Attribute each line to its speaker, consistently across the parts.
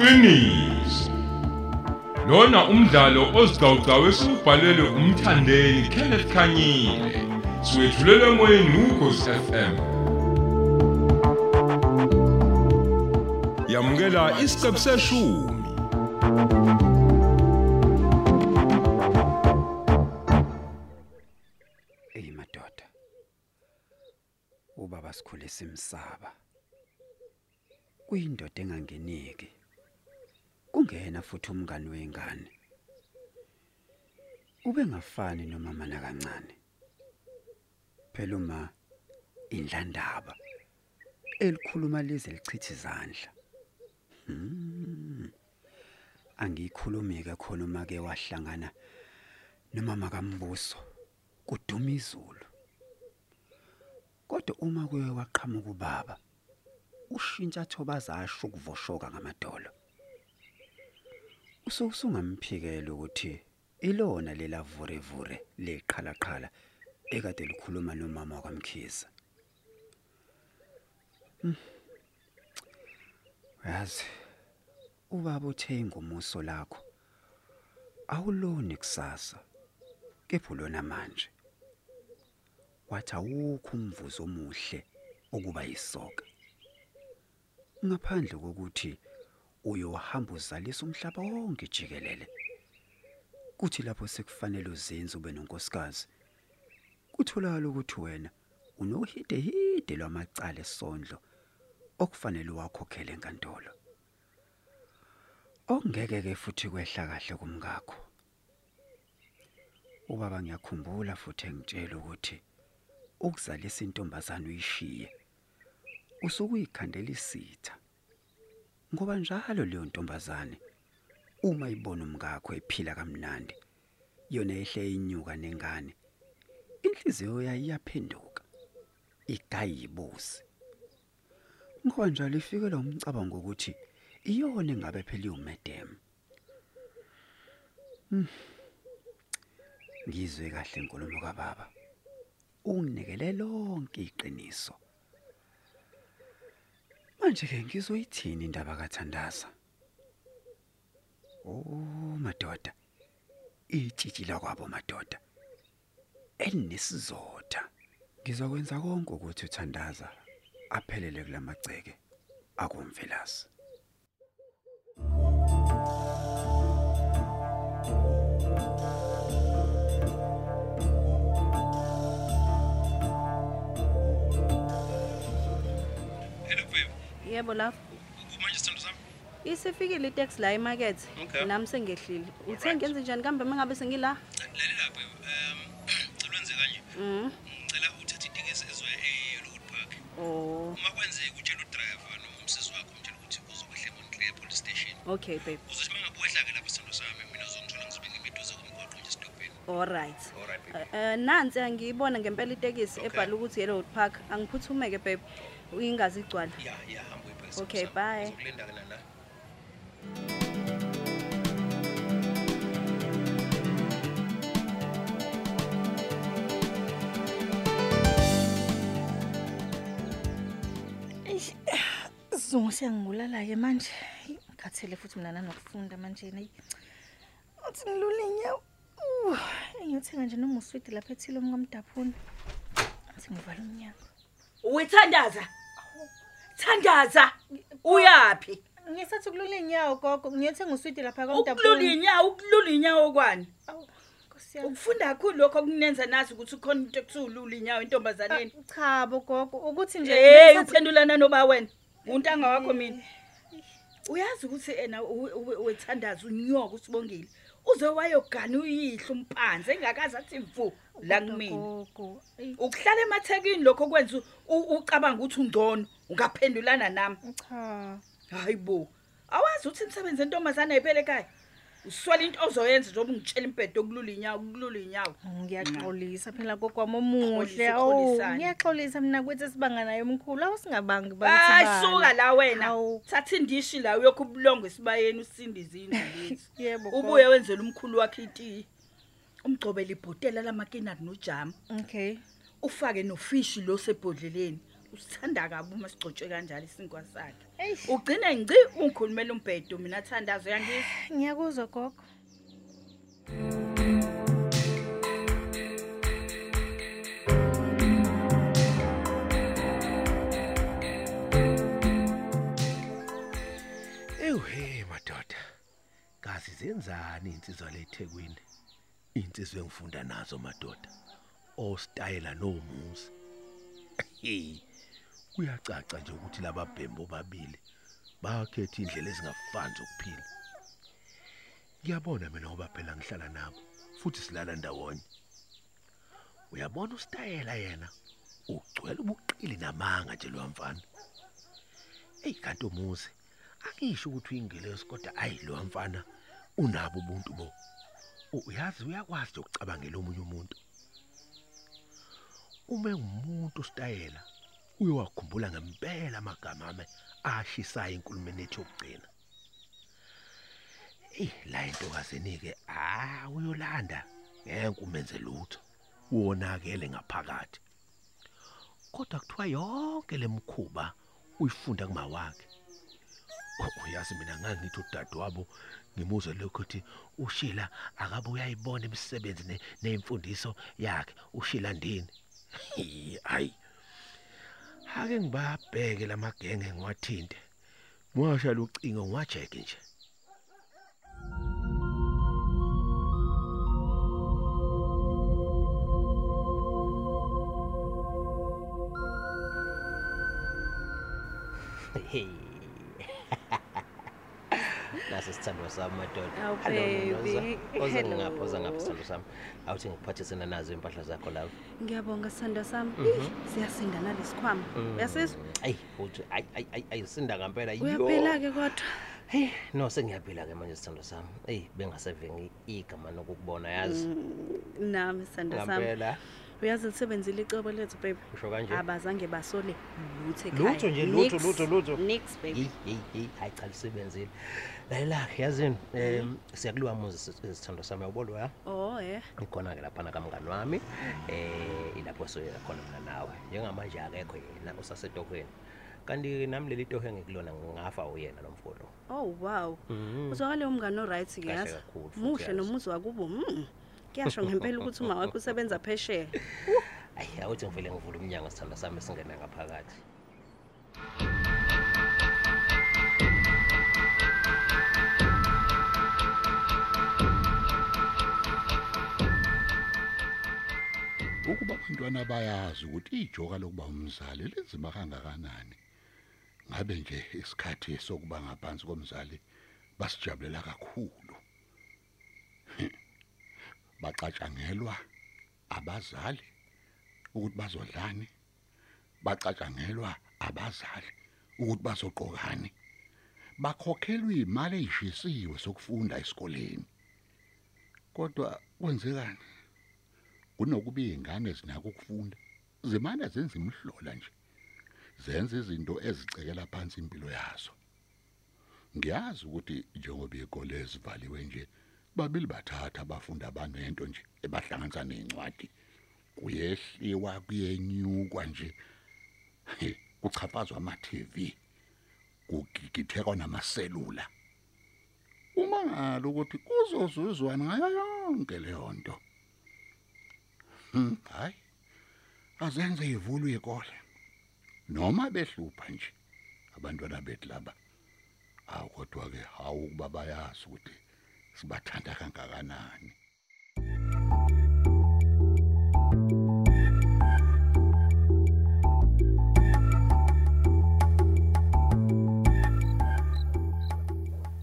Speaker 1: iqiniso lona umdlalo ozicawucawu esubhalelwe umthandeni Kenneth Khanyile siwethulela emoyeni ukhosi FM yamukela isiqebu seshumi
Speaker 2: Ey madoda. Ubaba sikhule simsaba. Kuyindoda engangeniki. Kungena futhi umngani wengane. Ube ngafani nomama nakancane. Phela uma indlandaba elikhuluma lize lichitha izandla. Hmm. Angiyikhulumi ke khona uma ke wahlangana nomama kaMbuso. kuduma izulu kodwa uma kuye waqhamuka ubaba ushintsha thobaza asho ukuvoshoka ngamadolo ususungamphikela ukuthi ilona lela vure vure leqhala qhala ekade likhuluma nomama wakamkhiza Hmm. yazi ubaba uthe ingumuso lakho awuloni kusasa kepha lona manje. Wathi awukho umvuzo omuhle ukuba yisoka. Ngaphandle kokuthi uyohamba uzalisa umhlaba wonke jikelele. Kuthi lapho sekufanele uzenze ube nonkosikazi kutholakala ukuthi wena unohide hide lwamacala esondlo okufanele wakhokhele enkantolo. Ongeke ke futhi kwehla kahle kumngakho ubaba ngiyakhumbula futhi engitshela ukuthi ukuzalisa intombazana uyishiye usukuyikhandela isitha. Ngoba njalo leyo ntombazane uma ibona umngakho ephila kamnandi yona ehle inyuka nengane inhliziyo yayo iyaphenduka igayibusi ngoba njalo ifikelwa umcabango ukuthi iyona engabe phela iwumedem ngizwe kahle inkulumo kababa. Unginikele lonke iqiniso. Manje ke ngizoyithini indaba kaThandaza? Oh madoda. Itshitshi lakwabo madoda. Elinesizotha ngizokwenza konke ukuthi uThandaza aphelele kulamagceke akumvelasi.
Speaker 3: Hello
Speaker 4: Yebo lapho.
Speaker 3: Manje sithando sami.
Speaker 4: Isifikile itaxi la emarket.
Speaker 3: Okay.
Speaker 4: Nami sengehlile. Uthe
Speaker 3: Alright.
Speaker 4: ngenze njani kambe mangabe sengila?
Speaker 3: Lalela babe. Um cela wenze kanje.
Speaker 4: Mhm.
Speaker 3: Ngicela uthathe itikisi ezoya eLoad Park.
Speaker 4: Oh,
Speaker 3: Uma kwenzeka utshela udriver noma umsisi wakho umtshela ukuthi uzokwehla eMontclair police station.
Speaker 4: okay babe.
Speaker 3: Uzothi mangabe wehla ke lapha sithando sami mina uzongithola ngizobe ngimiduze komgwaqo nje esitobheni.
Speaker 4: All right.
Speaker 3: Alright babe.
Speaker 4: Eh nansi angiyibona ngempela itekisi
Speaker 3: Okay.
Speaker 4: ebhala ukuthi Yellow Park. Angiphuthume ke babe. Uyingazi igcwala.
Speaker 3: Ya ya hamba uyibheke.
Speaker 4: Okay, bye.
Speaker 3: Uzokulinda ke nana.
Speaker 5: Sizongo siyangibulala-ke manje. Eyi, Ngikhathele futhi mina nanokufunda manje nayi. Uthi ngilule inyawo. Uh, Engiyothenga nje noma uswidi lapha ethile omkamdaphuni. Athi ngivala umnyango.
Speaker 6: Uyithandaza. Thandaza. Uyapi?
Speaker 5: Ngisathi kulula inyawo gogo, ngiyothenga uswidi lapha
Speaker 6: Ukulula
Speaker 5: kamdaphuni.
Speaker 6: inyawo, ukulula inyawo kwani?
Speaker 5: Awu, Nkosi yami.
Speaker 6: Ukufunda kakhulu lokho kunenza nazi ukuthi ukhona into ekuthiwa ulula inyawo intombazaneni.
Speaker 5: Ah, Cha bo gogo, ukuthi nje
Speaker 6: Hey,
Speaker 5: bengisathi-
Speaker 6: uphendulana noba wena. Untanga wakho mina. Uyazi ukuthi ena uwe- uwe- wethandaza unyoka usibongile. Uze wayogana uyihlo umpanze engakazi athi mfu la
Speaker 5: Kodwa
Speaker 6: kumina.
Speaker 5: Gogo, eyi,
Speaker 6: Ukuhlala emathekini lokho kwenza u- ucabanga ukuthi ungcono, ungaphendulana nami.
Speaker 5: cha.
Speaker 6: Hayibo. Awazi ukuthi imisebenzi entombazana ayiphele ekhaya. Uswala into ozoyenza njengoba ngitshela impede okulula inyawo, ukulula inyawo.
Speaker 5: Ngiyaxolisa phela gokwami omuhle.
Speaker 6: Xolisa,
Speaker 5: Awu,
Speaker 6: xolisani.
Speaker 5: ngiyaxolisa mina kwethi sibanga naye umkhulu. Awusingabangi bakithi
Speaker 6: Hayi
Speaker 5: bani.
Speaker 6: suka la wena.
Speaker 5: Hawu.
Speaker 6: Thatha indishi la uyokho ubulongo esibayeni usinde izindlu lethu.
Speaker 5: Yebo.
Speaker 6: Ubuye wenzela umkhulu wakhe iti. Umgcobela ibhotela lamakinati nojam.
Speaker 5: Okay.
Speaker 6: Ufake nofishi lo sebhodleleni. usithanda kabi uma sigcotshwe kanjalo isinkwa sakhe
Speaker 5: Eish.
Speaker 6: Ugcine ngci ungikhulumela umbhedo mina thandazo yangizwa
Speaker 5: ngiyakuzwa gogo
Speaker 7: Ewhe madoda. Kazi zenzani insizwa leThekwini? Insizwe engifunda nazo madoda. Ostayela nomuzi. Hey. Kuyacaca nje ukuthi laba bhembo babili bakhetha indlela ezingafani zokuphila. Ngiyabona mina ngoba phela ngihlala nabo futhi silala ndawonye. Uyabona ustayela yena ugcwele ubuqili namanga nje lo mfana. Ey kanti umuzi angisho ukuthi uyingilosi kodwa ayi lo mfana unabo ubuntu bo U- uyazi uyakwazi nje ukucabangela omunye umuntu uma ngumuntu stayela uyowakhumbula ngempela amagama ame ashisayo enkulumeni ethi yokugcina. Eh la intokazeni ke ah uyolanda. Ngeke umenze lutho. Wonakele ngaphakathi. Kodwa kuthiwa yonke lemkhuba uyifunda kumawakhe. Oh, uyazi mina ngangithi udadewabo ngimuzwe lokho ukuthi ushila akabe uyayibona imisebenzi ne- nemfundiso yakhe. Ushila ndini? Hayi. Ake ngibabheke lamagenge ngiwathinte. Ngiwasha lucingo ngiwajeke nje.
Speaker 8: Naso sithando sami madoda
Speaker 4: Awu,
Speaker 8: Hello,
Speaker 4: baby.
Speaker 8: Nonoza. Oze
Speaker 4: Hello.
Speaker 8: ngapha oza ngapha sithando sami. Awuthi ngiphathisena nazo impahla zakho lapho
Speaker 4: ngiyabonga sithando sami.
Speaker 8: Mhm.
Speaker 4: Ih, siyasinda nalesikhwama uyasizwa?
Speaker 8: Ayi uthi ayi ayi ayi ayisinda ngempela yo.
Speaker 4: uyaphila-ke kodwa.
Speaker 8: Hey no sengiyaphila-ke manje sithando sami. Eyi bengaseve igama nokukubona yazi?
Speaker 4: Nami sithando sami.
Speaker 8: Ngampela.
Speaker 4: Uyazi lisebenzile icebo lethu baby
Speaker 8: usho kanje?
Speaker 4: Abazange basole lutho
Speaker 8: lutho nje lutho lutho lutho.
Speaker 4: nix baby
Speaker 8: Hey hey hayi cha lisebenzile. Layela yazini em siyakuliwa muzi sithando sami yabona ya?
Speaker 4: Oh eh
Speaker 8: ikhona ke lapha kamngani wami eh ilapho soyela khona mina nawe. Njengamanje akekho yena usasetohweni kanti nami leli tohe ngikulona ngafa uyena nomfolo
Speaker 4: oh wow.
Speaker 8: Mhm.
Speaker 4: uzwakale umngane oright ke yazi? muhle nomuzi wakubo mm. Kuyasho ngempela ukuthi uma wakho usebenza phesheya
Speaker 8: ayi awuthi ngivele ngivula umnyango sithanda sami singena ngaphakathi.
Speaker 9: Ukuba abantwana bayazi ukuthi ijoka lokuba umzali lenzima kangakanani ngabe nje isikhathi sokuba ngaphansi komzali basijabulela kakhulu. Baxatshangelwa abazali ukuthi bazodlani. Baxatshangelwa abazali ukuthi bazoqokani. Bakhokhelwa imali eyishisiwe sokufunda esikoleni. Kodwa kwenzekani? Kunokuba izingane zinako ukufunda? Zimana zenza imhlola nje. Zenza izinto ezicekela phansi impilo yazo. Ngiyazi ukuthi njengoba ikole ezivaliwe nje babili bathatha abafunda abanento nje ebahlanganisa nezincwadi kuyehliwa kuyenyukwa nje He, kuchaphazwa ama TV kugigithekwa namaselula uma ngalo ukuthi kuzozuzwana ngayo yonke leyo nto Hmm, hayi. Azenze ivulu ikole. Noma behlupha nje abantwana bethu laba. Awu kodwa ke hawu kuba bayazi ukuthi sibathanda kangakanani.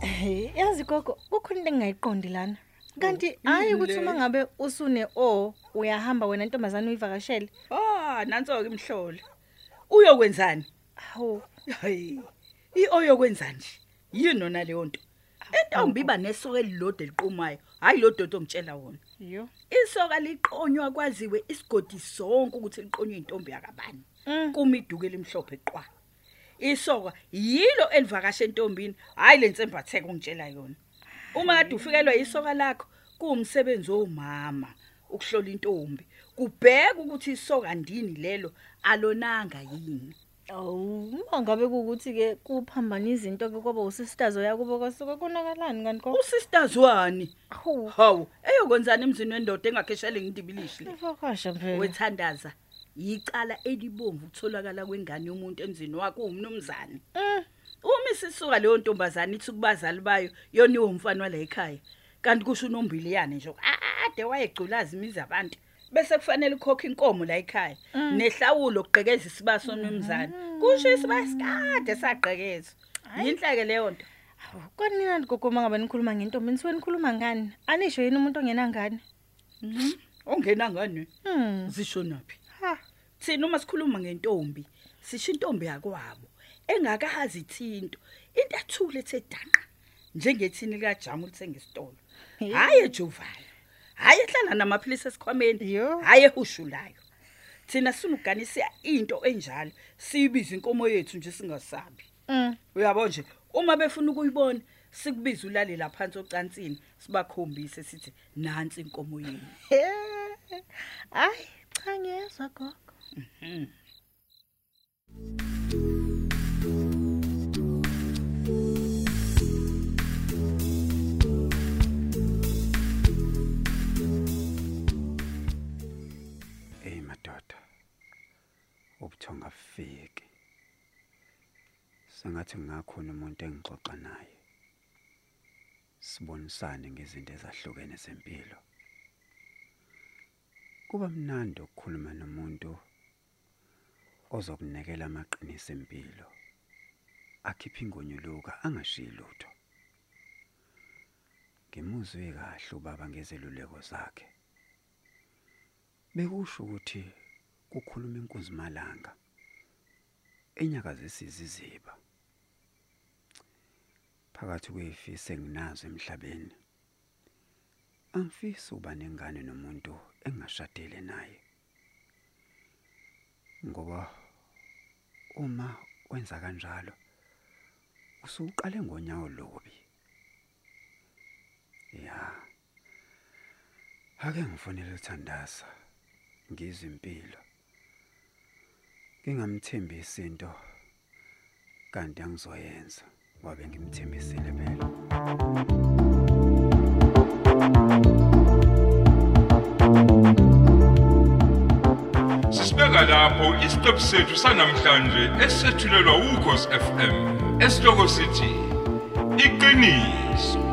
Speaker 5: Hey, yazi gogo kukhona into engingayiqondi lana. Kanti hayi ukuthi uma ngabe usune o uyahamba wena ntombazana uyivakashele.
Speaker 6: Ah, nanso ke imhlolo. Uyokwenzani?
Speaker 5: Hawu,
Speaker 6: Hayi. Ioyokwenzani nje? Yini nona leyo nto? Entombi iba nesoka elilodwa eliqumayo, hayi lo dodo ngitshela wona.
Speaker 5: yo.
Speaker 6: Isoka liqonywa kwaziwe isigodi sonke ukuthi liqonywe intombi yakabani.
Speaker 5: Mm.
Speaker 6: Kumiduke elimhlophe qwa. Isoka yilo elivakasha entombini, hayi lensembatheko ngitshela yona. Uma kade ufikelwa isoka lakho, kuumsebenzi womama ukuhlola intombi kubheka ukuthi isokandini lelo alonanga yini
Speaker 5: Awu, uma ngabe kukuthi ke kuphambana izinto ke kwaba usisters yakubo kwasuka konakalani kanti ko?
Speaker 6: usisters wani
Speaker 5: Hawu,
Speaker 6: hawu eyokwenzani emzini wendoda engakheshele ngidibilishi le
Speaker 5: ivakasha phela.
Speaker 6: wethandaza yicala elibomvu ukutholakala kwengane yomuntu emzini wakho umnumzane
Speaker 5: Mm.
Speaker 6: uma isisuka leyo ntombazana ithi kubazali bayo yoniwe umfana wala ekhaya kanti kusho unombili yani nje ade wayegculaza imizi abantu bese kufanele ukhokhe inkomo la ekhaya. Nehlawulo kugqekeza isibaso nomzana kusho isibasikade sagqekeza yinhleke leyo nto.
Speaker 5: Hawu, Kwanina ngogoma ngabe nikhuluma ngentombi nisuke nikhuluma ngani? Anisho yini umuntu ongenangani?
Speaker 6: ongena ngani?
Speaker 5: Hmm.
Speaker 6: zisho naphi?
Speaker 5: Ha.
Speaker 6: thina uma sikhuluma ngentombi sisho intombi yakwabo. Engakazi ithinto. Into athule ethe danqa njengethini kajamu lithenga isitolo hayi ejovayo hayi ehlala namaphilisi esikhwameni
Speaker 5: Yo.
Speaker 6: hayi ehushulayo thina sinuganisa into enjalo siyibiza inkomo yethu nje singasabi
Speaker 5: Mm.
Speaker 6: uyabo nje uma befuna ukuyibona sikubiza ulalela phansi ocansini sibakhombise sithi nansi inkomo yenu
Speaker 5: Hayi, cha ngiyezwa gogo.
Speaker 2: Ey Ubuthonga fiki. Sengathi ngakhona umuntu engixoxa naye. Sibonisane ngezinto ezahlukene zempilo. Kuba mnandi ukukhuluma nomuntu ozokunekela amaqiniso empilo. Akhipha ingonyuluka angashiyi lutho. Ngimuzwe kahle ubaba ngezeluleko zakhe. Bekusho ukuthi kukhuluma inkunzi malanga enyakazisa iziziba. Phakathi kwefise enginazo emhlabeni. Angifisi uba nengane nomuntu engashadile naye. Ngoba uma wenza kanjalo usuqale ngonyawo lobi. Ya. Ake ngifonele uthandasa ngizwe impilo. Ngingamthembisi into kanti angizoyenza ngoba ngimthembisile phela.
Speaker 1: Sisibeka lapho isiqephu sethu sanamhlanje esethulelwa ukhosi FM. Esihloko sithi iqiniso